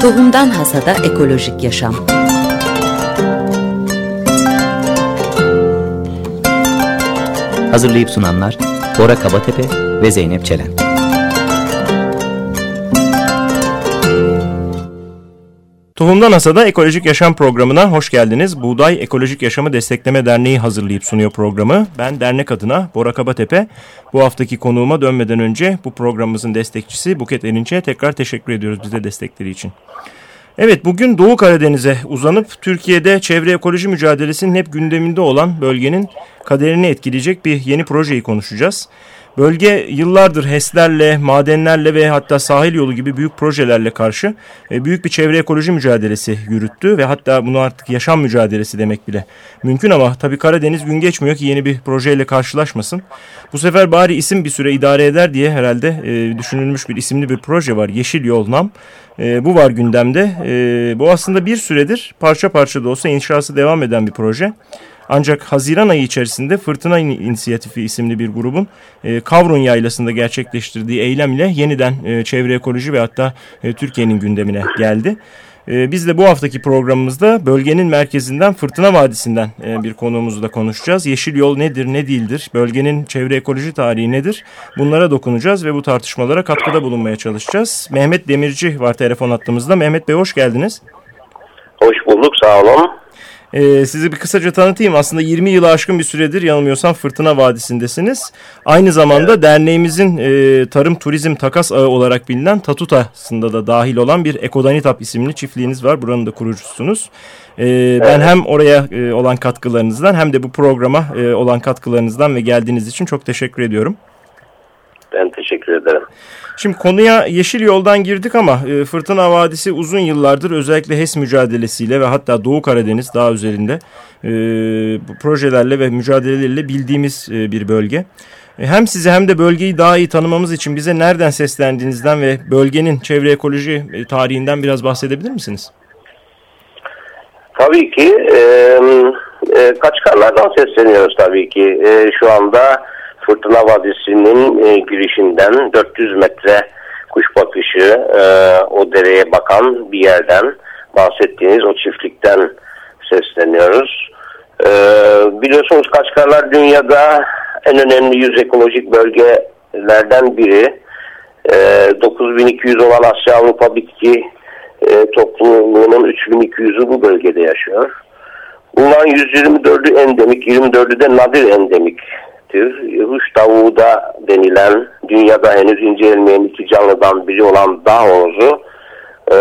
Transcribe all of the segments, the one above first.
Tohumdan Hasada Ekolojik Yaşam Hazırlayıp sunanlar Bora Kabatepe ve Zeynep Çelen. Tohumdan Hasada Ekolojik Yaşam programına hoş geldiniz. Buğday Ekolojik Yaşamı Destekleme Derneği hazırlayıp sunuyor programı. Ben dernek adına Bora Kabatepe. Bu haftaki konuğuma dönmeden önce bu programımızın destekçisi Buket Erinç'e tekrar teşekkür ediyoruz bize destekleri için. Evet bugün Doğu Karadeniz'e uzanıp Türkiye'de çevre ekoloji mücadelesinin hep gündeminde olan bölgenin kaderini etkileyecek bir yeni projeyi konuşacağız. Bölge yıllardır HES'lerle, madenlerle ve hatta sahil yolu gibi büyük projelerle karşı e, büyük bir çevre ekoloji mücadelesi yürüttü ve hatta bunu artık yaşam mücadelesi demek bile mümkün ama tabii Karadeniz gün geçmiyor ki yeni bir projeyle karşılaşmasın. Bu sefer bari isim bir süre idare eder diye herhalde e, düşünülmüş bir isimli bir proje var. Yeşil Yol Nam. E, bu var gündemde. E, bu aslında bir süredir parça parça da olsa inşası devam eden bir proje. Ancak Haziran ayı içerisinde Fırtına İnisiyatifi isimli bir grubun e, Kavrun Yaylası'nda gerçekleştirdiği eylem ile yeniden e, çevre ekoloji ve hatta e, Türkiye'nin gündemine geldi. E, biz de bu haftaki programımızda bölgenin merkezinden Fırtına Vadisi'nden e, bir konuğumuzla konuşacağız. Yeşil yol nedir, ne değildir, bölgenin çevre ekoloji tarihi nedir? Bunlara dokunacağız ve bu tartışmalara katkıda bulunmaya çalışacağız. Mehmet Demirci var telefon hattımızda. Mehmet Bey hoş geldiniz. Hoş bulduk, sağ olun. Ee, sizi bir kısaca tanıtayım. Aslında 20 yılı aşkın bir süredir yanılmıyorsam Fırtına Vadisi'ndesiniz. Aynı zamanda evet. derneğimizin e, tarım turizm takas ağı olarak bilinen Tatuta'sında da dahil olan bir Ekodanitap isimli çiftliğiniz var. Buranın da kurucusunuz. Ee, evet. Ben hem oraya e, olan katkılarınızdan hem de bu programa e, olan katkılarınızdan ve geldiğiniz için çok teşekkür ediyorum. Ben teşekkür ederim. Şimdi konuya Yeşil Yoldan girdik ama e, Fırtına Vadisi uzun yıllardır özellikle HES mücadelesiyle ve hatta Doğu Karadeniz daha üzerinde e, projelerle ve mücadelelerle bildiğimiz e, bir bölge. E, hem size hem de bölgeyi daha iyi tanımamız için bize nereden seslendiğinizden ve bölgenin çevre ekoloji tarihinden biraz bahsedebilir misiniz? Tabii ki. E, e, Kaçkarlardan sesleniyoruz tabii ki. E, şu anda Fırtına Vadisi'nin e, girişinden 400 metre kuş bakışı e, o dereye bakan bir yerden bahsettiğiniz o çiftlikten sesleniyoruz. E, biliyorsunuz Kaçkarlar dünyada en önemli yüz ekolojik bölgelerden biri. E, 9200 olan Asya Avrupa bitki e, topluluğunun 3200'ü bu bölgede yaşıyor. Bunların 124'ü endemik, 24'ü de nadir endemik demektir. Huş tavuğu da denilen dünyada henüz incelenmeyen iki canlıdan biri olan dağ horozu e,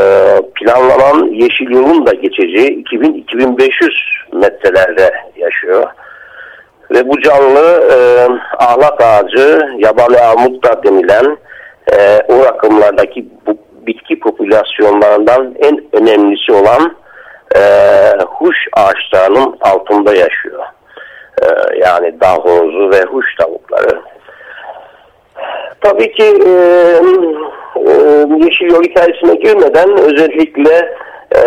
planlanan yeşil yolun da geçeceği 2000-2500 metrelerde yaşıyor. Ve bu canlı e, ağlak ağacı, yabani armut da denilen e, o rakımlardaki bu bitki popülasyonlarından en önemlisi olan e, huş ağaçlarının altında yaşıyor. Ee, yani dağ horozu ve huş tavukları. Tabii ki e, e, Yeşil Yol hikayesine girmeden özellikle e,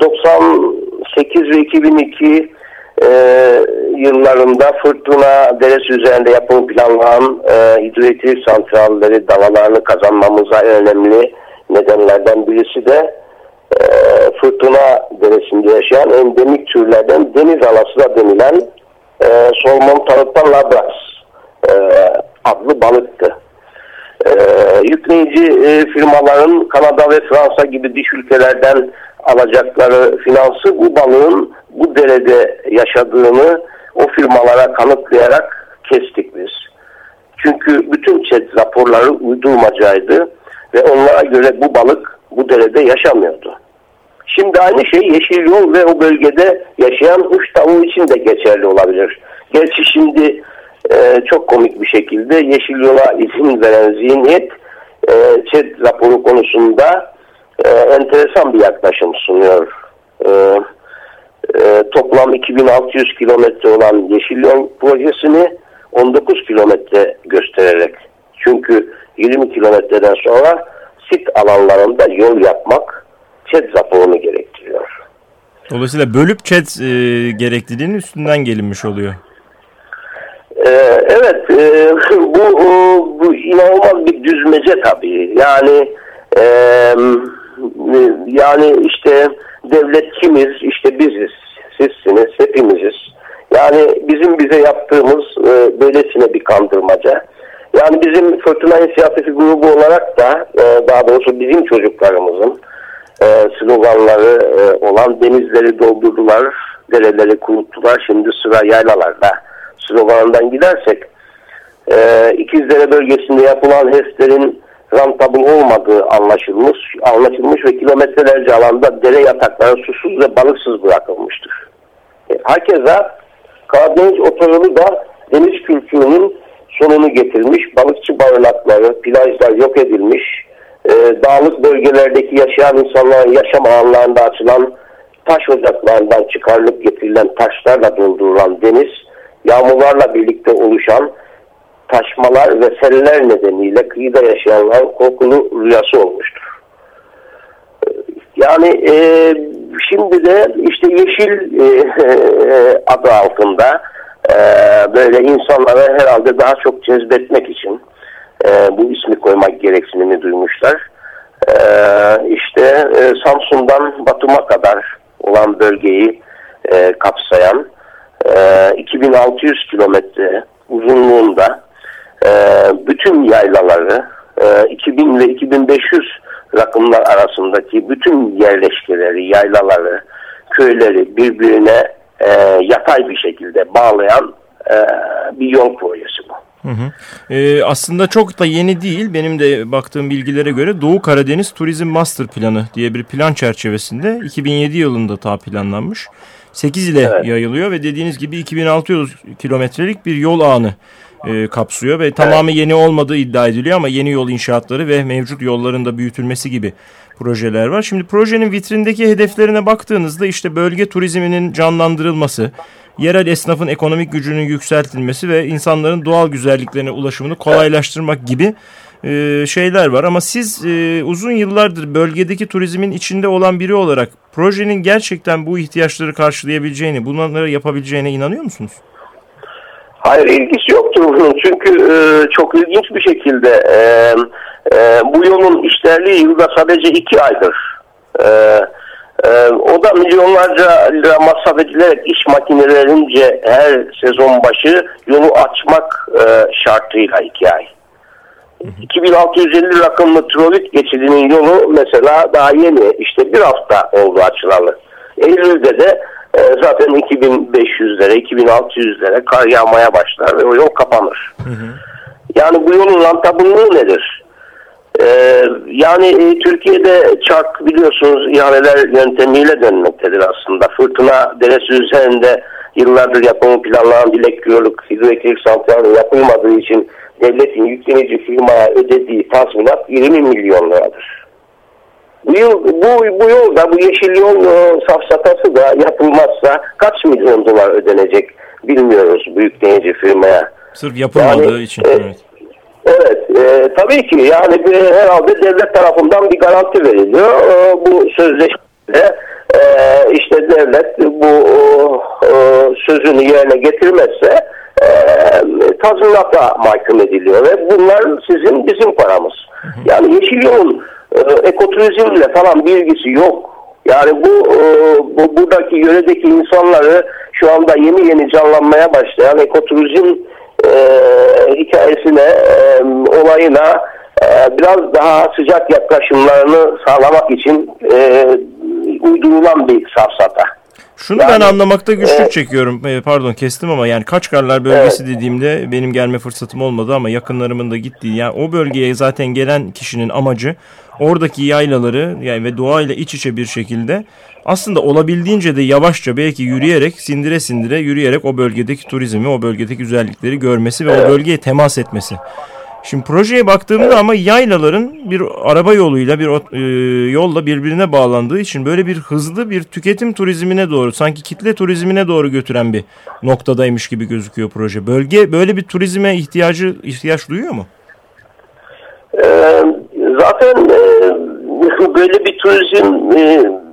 98 ve 2002 e, yıllarında Fırtına Deresi üzerinde yapım planlanan e, hidroelektrik santralleri davalarını kazanmamıza önemli nedenlerden birisi de e, fırtına deresinde yaşayan endemik türlerden deniz alası da denilen e, Solomon Tarık'tan Labras e, adlı balıktı. E, yükleyici e, firmaların Kanada ve Fransa gibi dış ülkelerden alacakları finansı bu balığın bu derede yaşadığını o firmalara kanıtlayarak kestik biz. Çünkü bütün chat raporları uydurmacaydı ve onlara göre bu balık bu derede yaşamıyordu. Şimdi aynı şey Yeşil Yol ve o bölgede yaşayan kuş tavuğu için de geçerli olabilir. Gerçi şimdi e, çok komik bir şekilde Yeşil Yol'a izin veren zihniyet e, ÇED raporu konusunda e, enteresan bir yaklaşım sunuyor. E, e, toplam 2600 kilometre olan Yeşil Yol projesini 19 kilometre göstererek çünkü 20 kilometreden sonra sit alanlarında yol yapmak ÇED raporunu gerektiriyor. Dolayısıyla bölüp ÇED e, gerekliliğinin üstünden gelinmiş oluyor. Ee, evet, e, bu, bu inanılmaz bir düzmece tabii. Yani e, yani işte devlet kimiz? İşte biziz, sizsiniz, hepimiziz. Yani bizim bize yaptığımız e, böylesine bir kandırmaca. Yani bizim Fırtına İnisiyatifi grubu olarak da e, daha doğrusu bizim çocuklarımızın e, sloganları e, olan denizleri doldurdular, dereleri kuruttular. Şimdi sıra yaylalarda sloganından gidersek e, İkizdere bölgesinde yapılan HES'lerin rentable olmadığı anlaşılmış, anlaşılmış ve kilometrelerce alanda dere yatakları susuz ve balıksız bırakılmıştır. E, hakeza Karadeniz otoyolu da deniz kültürünün sonunu getirmiş, balıkçı barınakları, plajlar yok edilmiş, e, dağlık bölgelerdeki yaşayan insanların yaşam alanlarında açılan taş ocaklarından çıkarılıp getirilen taşlarla doldurulan deniz, yağmurlarla birlikte oluşan taşmalar ve seller nedeniyle kıyıda yaşayanların korkulu rüyası olmuştur. Yani e, şimdi de işte Yeşil e, adı altında e, böyle insanlara herhalde daha çok cezbetmek için e, bu ismi koymak gereksinimi duymuşlar. E, işte e, Samsun'dan Batum'a kadar olan bölgeyi e, kapsayan e, 2600 kilometre uzunluğunda e, bütün yaylaları e, 2000 ve 2500 rakımlar arasındaki bütün yerleşkeleri, yaylaları, köyleri birbirine e, yatay bir şekilde bağlayan e, bir yol projesi bu. Hı hı. Ee, aslında çok da yeni değil. Benim de baktığım bilgilere göre Doğu Karadeniz Turizm Master Planı diye bir plan çerçevesinde 2007 yılında ta planlanmış. 8 ile evet. yayılıyor ve dediğiniz gibi 2600 kilometrelik bir yol ağını e, kapsıyor ve tamamı yeni olmadığı iddia ediliyor ama yeni yol inşaatları ve mevcut yolların da büyütülmesi gibi projeler var. Şimdi projenin vitrindeki hedeflerine baktığınızda işte bölge turizminin canlandırılması, yerel esnafın ekonomik gücünün yükseltilmesi ve insanların doğal güzelliklerine ulaşımını kolaylaştırmak gibi e, şeyler var. Ama siz e, uzun yıllardır bölgedeki turizmin içinde olan biri olarak projenin gerçekten bu ihtiyaçları karşılayabileceğini, bunları yapabileceğine inanıyor musunuz? Hayır ilgisi yoktur bunun çünkü e, çok ilginç bir şekilde e, e, bu yolun işlerliği yılda sadece iki aydır. E, e, o da milyonlarca lira masraf edilerek iş makinelerince her sezon başı yolu açmak e, şartıyla iki ay. 2650 rakımlı Trolit geçidinin yolu mesela daha yeni işte bir hafta oldu açılalı. Eylül'de de e, zaten 2500'lere 2600'lere kar yağmaya başlar ve o yol kapanır. Hı hı. Yani bu yolun rantabıllığı nedir? Ee, yani e, Türkiye'de çark biliyorsunuz ihaleler yöntemiyle dönmektedir aslında. Fırtına deresi üzerinde yıllardır yapımı planlanan dilek küroluk hidroelektrik santrali yapılmadığı için devletin yüklenici firmaya ödediği tazminat 20 milyon liradır. Bu, yıl, bu, bu yolda bu yeşil yol e, safsatası da yapılmazsa kaç milyon dolar ödenecek bilmiyoruz büyük denizci firmaya. Sırf yapılmadığı yani, için. E, evet. Evet, e, tabii ki yani bir, herhalde devlet tarafından bir garanti veriliyor. E, bu sözleşmede e, işte devlet bu e, sözünü yerine getirmezse e, tazminata mahkum ediliyor ve bunlar sizin bizim paramız. Yani Yeşil Yol'un e, ekoturizmle falan bir ilgisi yok. Yani bu, e, bu buradaki yöredeki insanları şu anda yeni yeni canlanmaya başlayan ekoturizm hikayesine, e, olayına e, biraz daha sıcak yaklaşımlarını sağlamak için e, uydurulan bir safsata. Şunu yani, ben anlamakta güçlük e, çekiyorum. E, pardon kestim ama yani Kaçkarlar bölgesi evet. dediğimde benim gelme fırsatım olmadı ama yakınlarımın da gittiği yani o bölgeye zaten gelen kişinin amacı oradaki yaylaları yani ve doğayla iç içe bir şekilde aslında olabildiğince de yavaşça belki yürüyerek sindire sindire yürüyerek o bölgedeki turizmi o bölgedeki güzellikleri görmesi ve o bölgeye temas etmesi. Şimdi projeye baktığımda ama yaylaların bir araba yoluyla bir e, yolla birbirine bağlandığı için böyle bir hızlı bir tüketim turizmine doğru sanki kitle turizmine doğru götüren bir noktadaymış gibi gözüküyor proje. Bölge böyle bir turizme ihtiyacı ihtiyaç duyuyor mu? Ee, zaten e, böyle bir turizm e,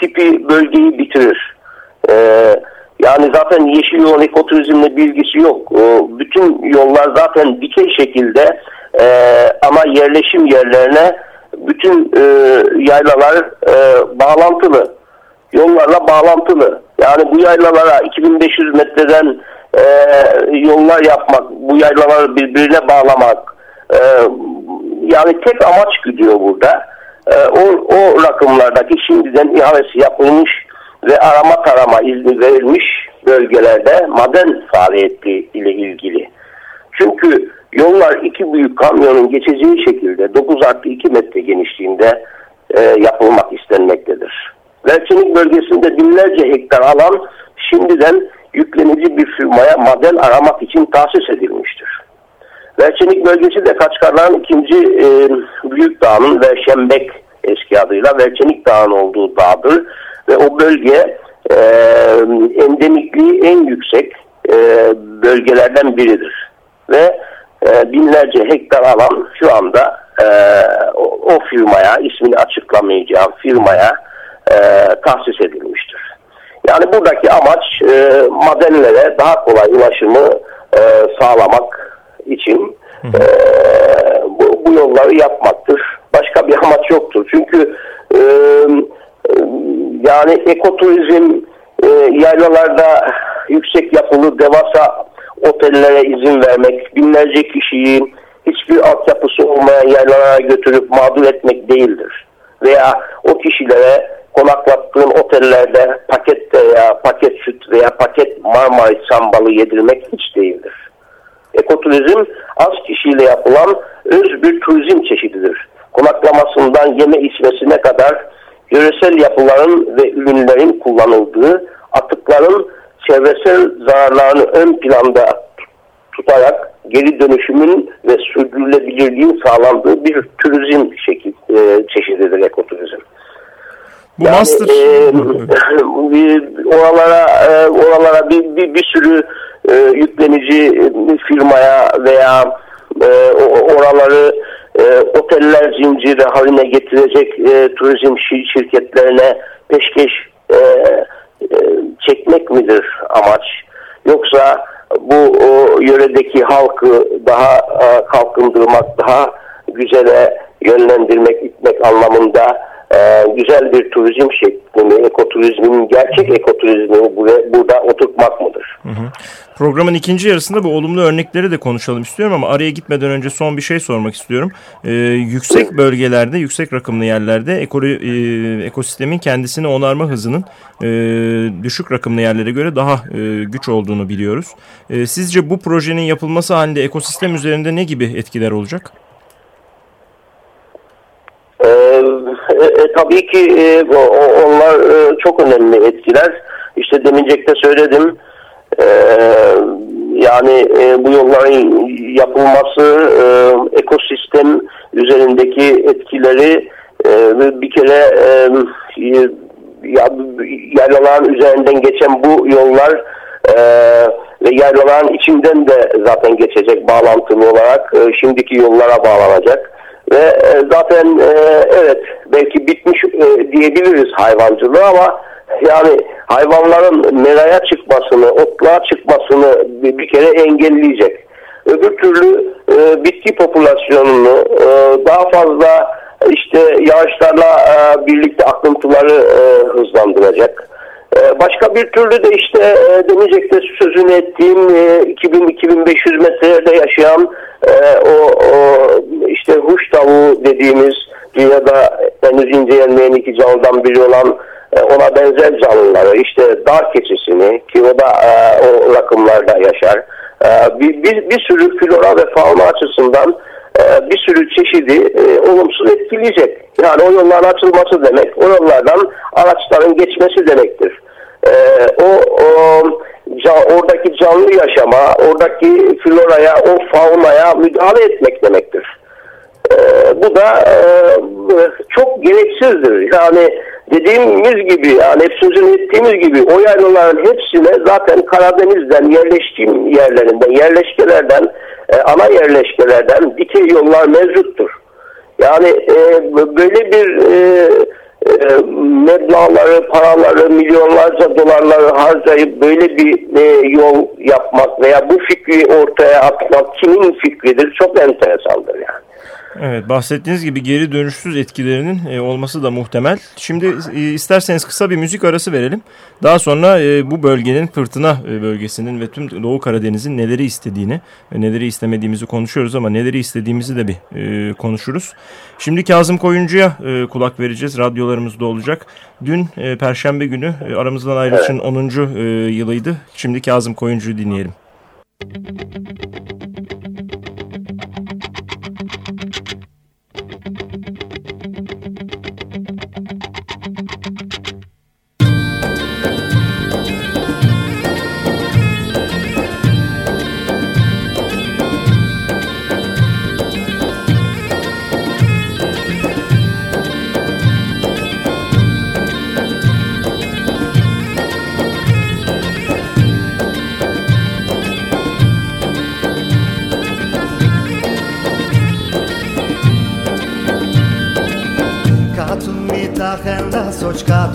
tipi bölgeyi bitirir. Ee, yani zaten yeşil yol ekoturizmle bilgisi yok. Bütün yollar zaten dikey şekilde e, ama yerleşim yerlerine bütün e, yaylalar e, bağlantılı. Yollarla bağlantılı. Yani bu yaylalara 2500 metreden e, yollar yapmak, bu yaylaları birbirine bağlamak e, yani tek amaç gidiyor burada. E, o, o rakımlardaki şimdiden ihalesi yapılmış ve arama tarama izni verilmiş bölgelerde maden faaliyeti ile ilgili. Çünkü yollar iki büyük kamyonun geçeceği şekilde 9 artı 2 metre genişliğinde e, yapılmak istenmektedir. Velçenik bölgesinde binlerce hektar alan şimdiden yüklenici bir firmaya maden aramak için tahsis edilmiştir. Velçenik bölgesi de Kaçkarların ikinci e, büyük dağının ve Şembek eski adıyla Velçenik Dağı'nın olduğu dağdır. Ve o bölge e, endemikliği en yüksek e, bölgelerden biridir. Ve e, binlerce hektar alan şu anda e, o, o firmaya, ismini açıklamayacağım firmaya e, tahsis edilmiştir. Yani buradaki amaç e, madenlere daha kolay ulaşımı e, sağlamak için e, bu, bu yolları yapmaktır. Başka bir amaç yoktur. Çünkü e, yani ekoturizm e, yaylalarda yüksek yapılı devasa otellere izin vermek, binlerce kişiyi hiçbir altyapısı olmayan yaylalara götürüp mağdur etmek değildir. Veya o kişilere konaklattığın otellerde paket veya paket süt veya paket Marmaris sambalı yedirmek hiç değildir. Ekoturizm az kişiyle yapılan öz bir turizm çeşididir. Konaklamasından yeme içmesine kadar yöresel yapıların ve ürünlerin kullanıldığı atıkların çevresel zararlarını ön planda tutarak geri dönüşümün ve sürdürülebilirliğin sağlandığı bir turizm şekil, e, çeşididir ekoturizm. Bu yani, master e, oralara e, oralara bir, bir, bir sürü e, yüklenici firmaya veya e, oraları e, oteller zinciri haline getirecek e, turizm şirketlerine peşkeş e, e, çekmek midir amaç? Yoksa bu o, yöredeki halkı daha e, kalkındırmak, daha güzele yönlendirmek, itmek anlamında e, güzel bir turizm şeklini, ekoturizmin, gerçek ekoturizmini buraya, burada oturtmak mıdır? Hı hı. Programın ikinci yarısında bu olumlu örnekleri de konuşalım istiyorum ama araya gitmeden önce son bir şey sormak istiyorum. Ee, yüksek bölgelerde, yüksek rakımlı yerlerde ekolo, e, ekosistemin kendisini onarma hızının e, düşük rakımlı yerlere göre daha e, güç olduğunu biliyoruz. E, sizce bu projenin yapılması halinde ekosistem üzerinde ne gibi etkiler olacak? Ee, e, e, tabii ki e, onlar e, çok önemli etkiler. İşte demincekte söyledim. E, yani e, bu yolların yapılması e, ekosistem üzerindeki etkileri e, bir kere e, yaylaların üzerinden geçen bu yollar e, ve yaylaların içinden de zaten geçecek bağlantılı olarak e, şimdiki yollara bağlanacak. Ve e, zaten e, evet belki bitmiş e, diyebiliriz hayvancılığı ama yani hayvanların meraya çıkmasını, otluğa çıkmasını bir, kere engelleyecek. Öbür türlü bitki popülasyonunu daha fazla işte yağışlarla birlikte akıntıları hızlandıracak. E, başka bir türlü de işte e, demeyecekte sözünü ettiğim e, 2000-2500 metrelerde yaşayan e, o, o işte huş tavuğu dediğimiz dünyada henüz incelenmeyen iki canlıdan biri olan e, ona benzer canlıları işte dar keçisini ki o da e, o rakımlarda yaşar. E, bir, bir, bir sürü flora ve fauna açısından e, bir sürü çeşidi e, olumsuz etkileyecek. Yani o yolların açılması demek o yollardan araçların geçmesi demektir. E, o, o oradaki canlı yaşama, oradaki floraya, o faunaya müdahale etmek demektir. E, bu da e, çok gereksizdir. Yani dediğimiz gibi yani hep ettiğimiz gibi o yaylaların hepsine zaten Karadeniz'den yerleştiğim yerlerinden, yerleşkelerden, e, ana yerleşkelerden dikey yollar mevcuttur. Yani e, böyle bir e, e, meblağları, paraları, milyonlarca dolarları harcayıp böyle bir e, yol yapmak veya bu fikri ortaya atmak kimin fikridir çok enteresandır yani. Evet bahsettiğiniz gibi geri dönüşsüz etkilerinin e, olması da muhtemel. Şimdi e, isterseniz kısa bir müzik arası verelim. Daha sonra e, bu bölgenin fırtına e, bölgesinin ve tüm Doğu Karadeniz'in neleri istediğini ve neleri istemediğimizi konuşuyoruz ama neleri istediğimizi de bir e, konuşuruz. Şimdi Kazım Koyuncu'ya e, kulak vereceğiz. Radyolarımızda olacak. Dün e, Perşembe günü e, aramızdan ayrılışın evet. 10. E, yılıydı. Şimdi Kazım Koyuncu'yu dinleyelim. Müzik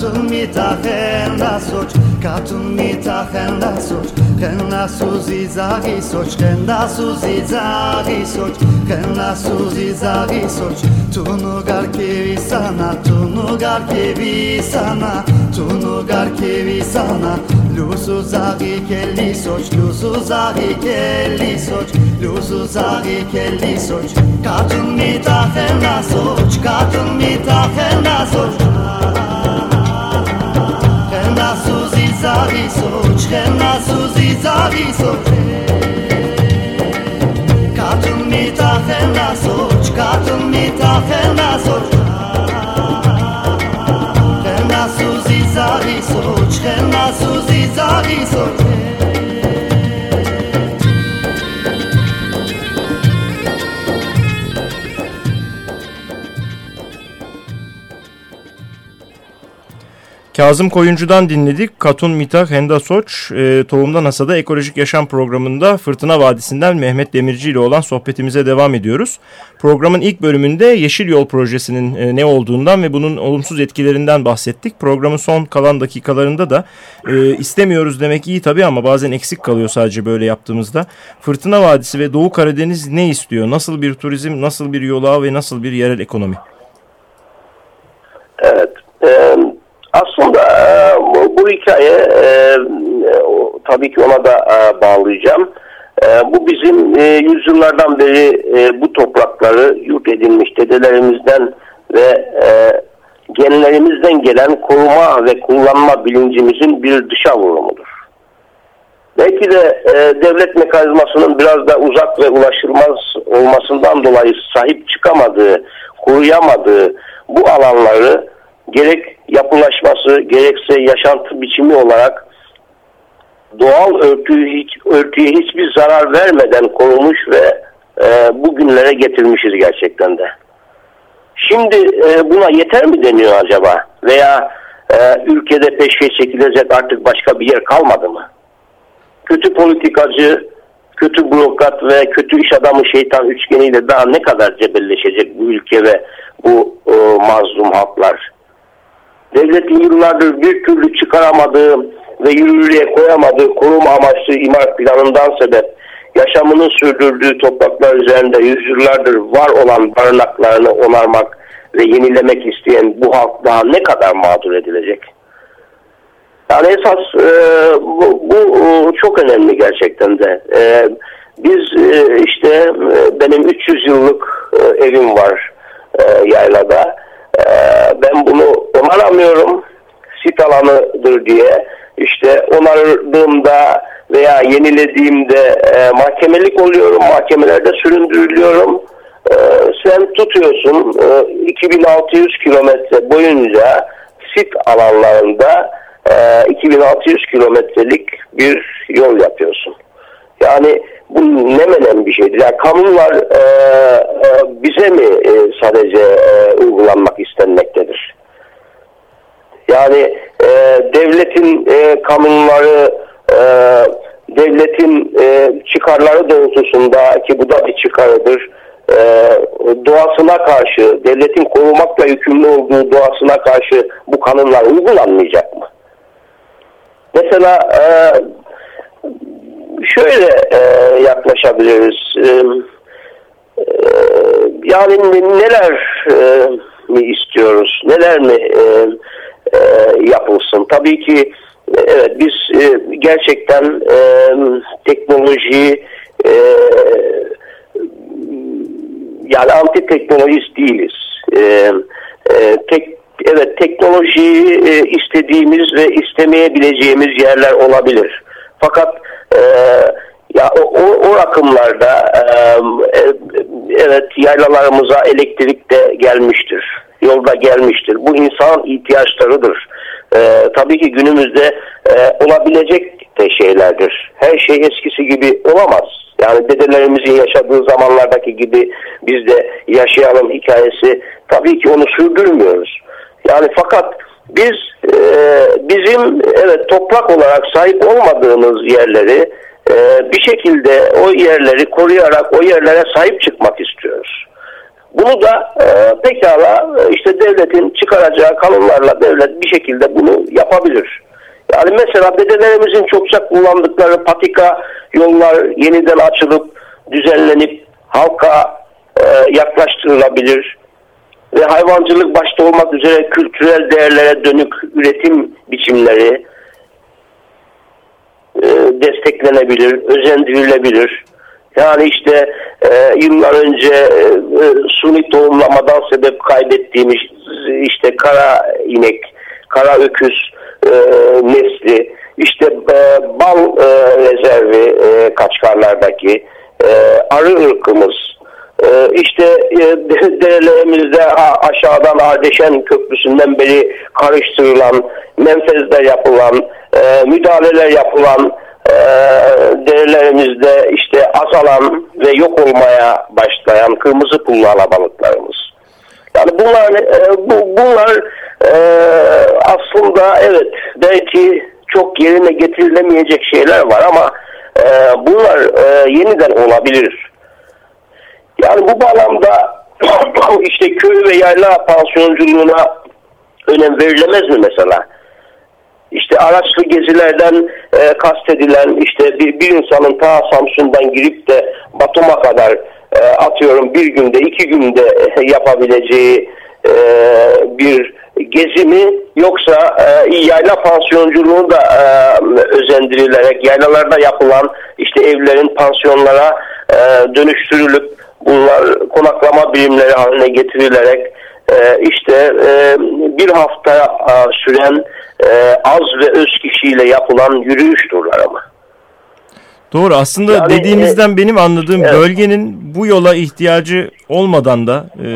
Katun mitachen la soch, katun mitachen la soch, ken la suzi zagi soch, ken la suzi zagi soch, ken la suzi zagi soch, tu nu gar kevi sana, tu nu gar kevi sana, tu nu gar kevi sana, lusu zagi kelli soch, lusu zagi kelli soch, lusu zagi kelli soch, katun mitachen la soch, katun mitachen la ჩხენა სუზი ზავისო ჩხენა სუზი ზავისო კატუნ მიტახენასო ჩკატუნ მიტახენასო ჩხენა სუზი ზავისო ჩხენა სუზი ზავისო ჩხენა Kazım Koyuncu'dan dinledik. Katun Mitah Hendasoç, e, Tohumdan Hasada Ekolojik Yaşam programında Fırtına Vadisi'nden Mehmet Demirci ile olan sohbetimize devam ediyoruz. Programın ilk bölümünde Yeşil Yol Projesi'nin e, ne olduğundan ve bunun olumsuz etkilerinden bahsettik. Programın son kalan dakikalarında da e, istemiyoruz demek iyi tabii ama bazen eksik kalıyor sadece böyle yaptığımızda. Fırtına Vadisi ve Doğu Karadeniz ne istiyor? Nasıl bir turizm, nasıl bir yola ve nasıl bir yerel ekonomi? Evet. E, aslında e, bu, hikaye e, e, tabii ki ona da e, bağlayacağım. E, bu bizim e, yüzyıllardan beri e, bu toprakları yurt edinmiş dedelerimizden ve e, genlerimizden gelen koruma ve kullanma bilincimizin bir dışa vurumudur. Belki de e, devlet mekanizmasının biraz da uzak ve ulaşılmaz olmasından dolayı sahip çıkamadığı, koruyamadığı bu alanları gerek yapılaşması gerekse yaşantı biçimi olarak doğal örtüyü hiç, örtüye hiçbir zarar vermeden korumuş ve e, bugünlere getirmişiz gerçekten de. Şimdi e, buna yeter mi deniyor acaba? Veya e, ülkede peşke çekilecek artık başka bir yer kalmadı mı? Kötü politikacı, kötü bürokrat ve kötü iş adamı şeytan üçgeniyle daha ne kadar cebelleşecek bu ülke ve bu e, mazlum halklar? Devletin yıllardır bir türlü çıkaramadığı ve yürürlüğe koyamadığı koruma amaçlı imar planından sebep yaşamını sürdürdüğü topraklar üzerinde yüzyıllardır var olan barınaklarını onarmak ve yenilemek isteyen bu halk daha ne kadar mağdur edilecek? Yani esas e, bu, bu çok önemli gerçekten de. E, biz e, işte e, benim 300 yıllık e, evim var e, yaylada. Ee, ben bunu onaramıyorum sit alanıdır diye işte onardığımda veya yenilediğimde e, mahkemelik oluyorum mahkemelerde süründürülüyorum e, sen tutuyorsun e, 2600 kilometre boyunca sit alanlarında e, 2600 kilometrelik bir yol yapıyorsun yani bu ne menen bir şeydir. Yani kanunlar e, e, bize mi e, sadece e, uygulanmak istenmektedir? Yani e, devletin e, kanunları e, devletin e, çıkarları doğrultusunda ki bu da bir çıkarıdır e, doğasına karşı devletin korumakla yükümlü olduğu doğasına karşı bu kanunlar uygulanmayacak mı? Mesela e, şöyle e, yaklaşabiliriz. E, yani neler e, mi istiyoruz, neler mi e, e, yapılsın? Tabii ki evet biz e, gerçekten e, teknolojiyi e, yani anti teknolojist değiliz. E, e, tek evet teknolojiyi e, istediğimiz ve istemeyebileceğimiz yerler olabilir. Fakat e, ya o, o, o rakımlarda e, e, evet yaylalarımıza elektrik de gelmiştir. Yolda gelmiştir. Bu insan ihtiyaçlarıdır. E, tabii ki günümüzde e, olabilecek de şeylerdir. Her şey eskisi gibi olamaz. Yani dedelerimizin yaşadığı zamanlardaki gibi biz de yaşayalım hikayesi tabii ki onu sürdürmüyoruz. Yani fakat biz e, bizim evet toprak olarak sahip olmadığımız yerleri e, bir şekilde o yerleri koruyarak o yerlere sahip çıkmak istiyoruz. Bunu da e, pekala e, işte devletin çıkaracağı kanunlarla devlet bir şekilde bunu yapabilir. Yani mesela dedelerimizin çokça kullandıkları patika yollar yeniden açılıp düzenlenip halka e, yaklaştırılabilir ve hayvancılık başta olmak üzere kültürel değerlere dönük üretim biçimleri e, desteklenebilir, özendirilebilir. Yani işte e, yıllar önce e, e, suni tohumlamadan sebep kaybettiğimiz işte kara inek, kara öküz e, nesli, işte e, bal e, rezervi e, kaçkarlardaki e, arı ırkımız, e, işte e, derelerimizde aşağıdan Ardeşen Köprüsü'nden beri karıştırılan, menfezde yapılan, e, müdahaleler yapılan e, derelerimizde işte azalan ve yok olmaya başlayan kırmızı pullu alabalıklarımız. Yani bunlar e, bu, bunlar e, aslında evet belki çok yerine getirilemeyecek şeyler var ama e, bunlar e, yeniden olabilir. Yani bu bağlamda işte köy ve yayla pansiyonculuğuna önem verilemez mi mesela? İşte araçlı gezilerden e, kastedilen işte bir, bir insanın ta Samsun'dan girip de Batum'a kadar e, atıyorum bir günde iki günde yapabileceği e, bir gezi mi? Yoksa e, yayla pansiyonculuğu da e, özendirilerek yaylalarda yapılan işte evlerin pansiyonlara e, dönüştürülüp bunlar konaklama birimleri haline getirilerek e, işte bir hafta e, süren e, az ve öz kişiyle yapılan yürüyüş turları mı? Doğru aslında yani, dediğinizden e, benim anladığım evet. bölgenin bu yola ihtiyacı olmadan da e,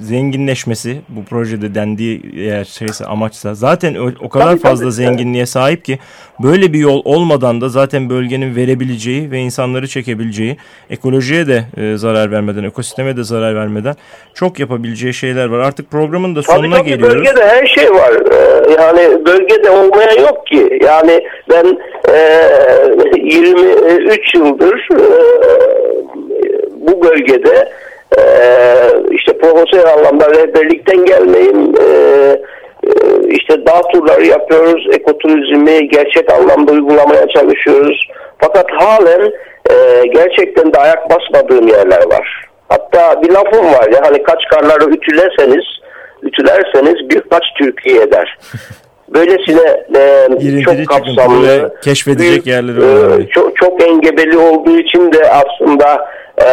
zenginleşmesi bu projede dendiği eğer şeyse amaçsa zaten o, o kadar tabii, fazla tabii, zenginliğe evet. sahip ki böyle bir yol olmadan da zaten bölgenin verebileceği ve insanları çekebileceği ekolojiye de e, zarar vermeden ekosisteme de zarar vermeden çok yapabileceği şeyler var. Artık programın da sonuna tabii, tabii, geliyoruz. Bölgede her şey var. Ee, yani bölgede olmaya yok ki. Yani ben e, 23 yıldır e, bu bölgede ee, işte profesyonel anlamda rehberlikten gelmeyin e, e, işte dağ turları yapıyoruz, ekoturizmi gerçek anlamda uygulamaya çalışıyoruz. Fakat halen e, gerçekten de ayak basmadığım yerler var. Hatta bir lafım var ya hani kaç karları ütülerseniz, ütülerseniz bir kaç Türkiye eder. Böylesine e, çok kapsamlı, keşfedecek büyük, yerleri var. E, çok, çok engebeli olduğu için de aslında e,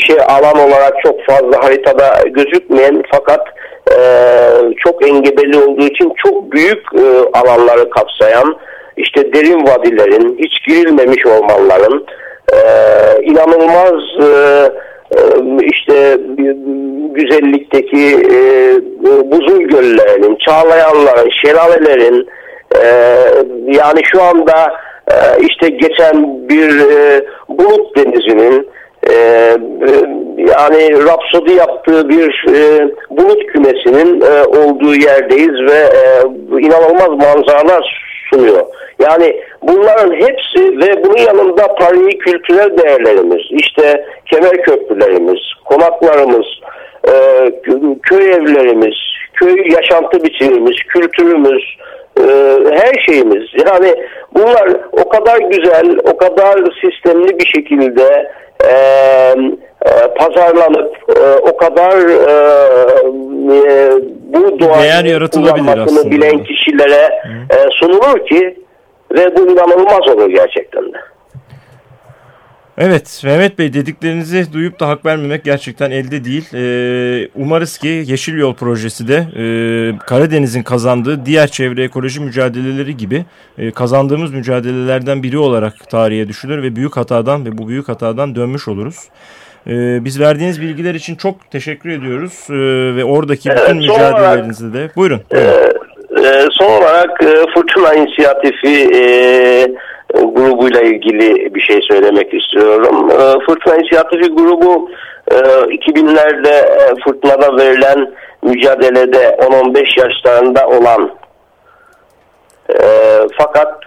şey alan olarak çok fazla haritada gözükmeyen fakat e, çok engebeli olduğu için çok büyük e, alanları kapsayan işte derin vadilerin, hiç girilmemiş ormanların e, inanılmaz e, e işte güzellikteki e, buzul göllerinin, çağlayanların, şelalelerin e, yani şu anda e, işte geçen bir bulut denizinin yani rapsodi yaptığı bir bulut kümesinin olduğu yerdeyiz ve inanılmaz manzaralar sunuyor. Yani bunların hepsi ve bunun yanında tarihi kültürel değerlerimiz, işte kemer köprülerimiz, konaklarımız, e, köy evlerimiz, köy yaşantı biçimimiz, kültürümüz, e, her şeyimiz. Yani bunlar o kadar güzel, o kadar sistemli bir şekilde e, pazarlanıp o kadar bu doğayı kullanmasını bilen kişilere e, sunulur ki ve bu inanılmaz olur gerçekten de. Evet Mehmet Bey dediklerinizi duyup da hak vermemek gerçekten elde değil. Ee, umarız ki Yeşil Yol projesi de e, Karadeniz'in kazandığı diğer çevre ekoloji mücadeleleri gibi e, kazandığımız mücadelelerden biri olarak tarihe düşülür ve büyük hatadan ve bu büyük hatadan dönmüş oluruz. Ee, biz verdiğiniz bilgiler için çok teşekkür ediyoruz ee, ve oradaki bütün evet, mücadelelerinizi de. Buyurun. buyurun. E, son olarak e, Fırtına İnisiyatifi e, grubuyla ilgili bir şey söylemek istiyorum. E, Fırtına İnisiyatifi grubu e, 2000'lerde e, fırtınada verilen mücadelede 10-15 yaşlarında olan e, fakat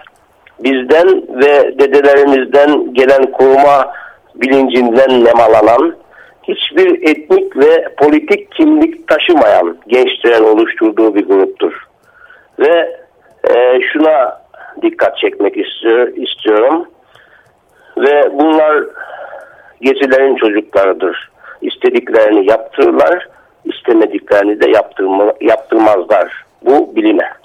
bizden ve dedelerimizden gelen koruma bilincinden nemalanan hiçbir etnik ve politik kimlik taşımayan gençlerin oluşturduğu bir gruptur. Ve e, şuna dikkat çekmek istiyor, istiyorum. Ve bunlar gezilerin çocuklarıdır. İstediklerini yaptırırlar, istemediklerini de yaptırma, yaptırmazlar. Bu bilime.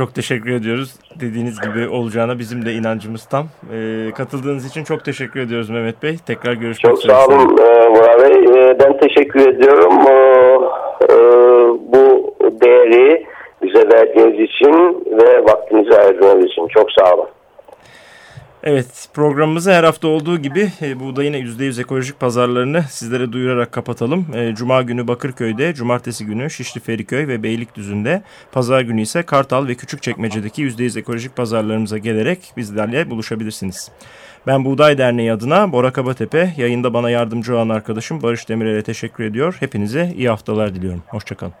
Çok teşekkür ediyoruz. Dediğiniz gibi olacağına bizim de inancımız tam. Ee, katıldığınız için çok teşekkür ediyoruz Mehmet Bey. Tekrar görüşmek üzere. Çok sağ olun Murat Bey. Ee, ben teşekkür ediyorum. E, bu değeri bize verdiğiniz için ve vaktinizi ayırdığınız için. Çok sağ olun. Evet programımızı her hafta olduğu gibi e, buğdayın %100 ekolojik pazarlarını sizlere duyurarak kapatalım. E, Cuma günü Bakırköy'de, Cumartesi günü Şişli Feriköy ve Beylikdüzü'nde, Pazar günü ise Kartal ve Küçükçekmece'deki %100 ekolojik pazarlarımıza gelerek bizlerle buluşabilirsiniz. Ben Buğday Derneği adına Bora Kabatepe, yayında bana yardımcı olan arkadaşım Barış Demirel'e teşekkür ediyor. Hepinize iyi haftalar diliyorum. Hoşçakalın.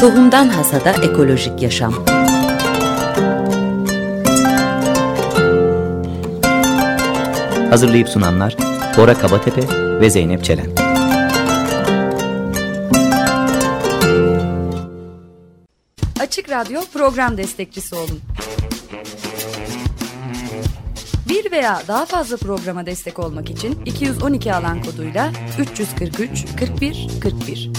Tohumdan Hasada Ekolojik Yaşam Hazırlayıp sunanlar Bora Kabatepe ve Zeynep Çelen. Açık Radyo program destekçisi olun. Bir veya daha fazla programa destek olmak için 212 alan koduyla 343 41 41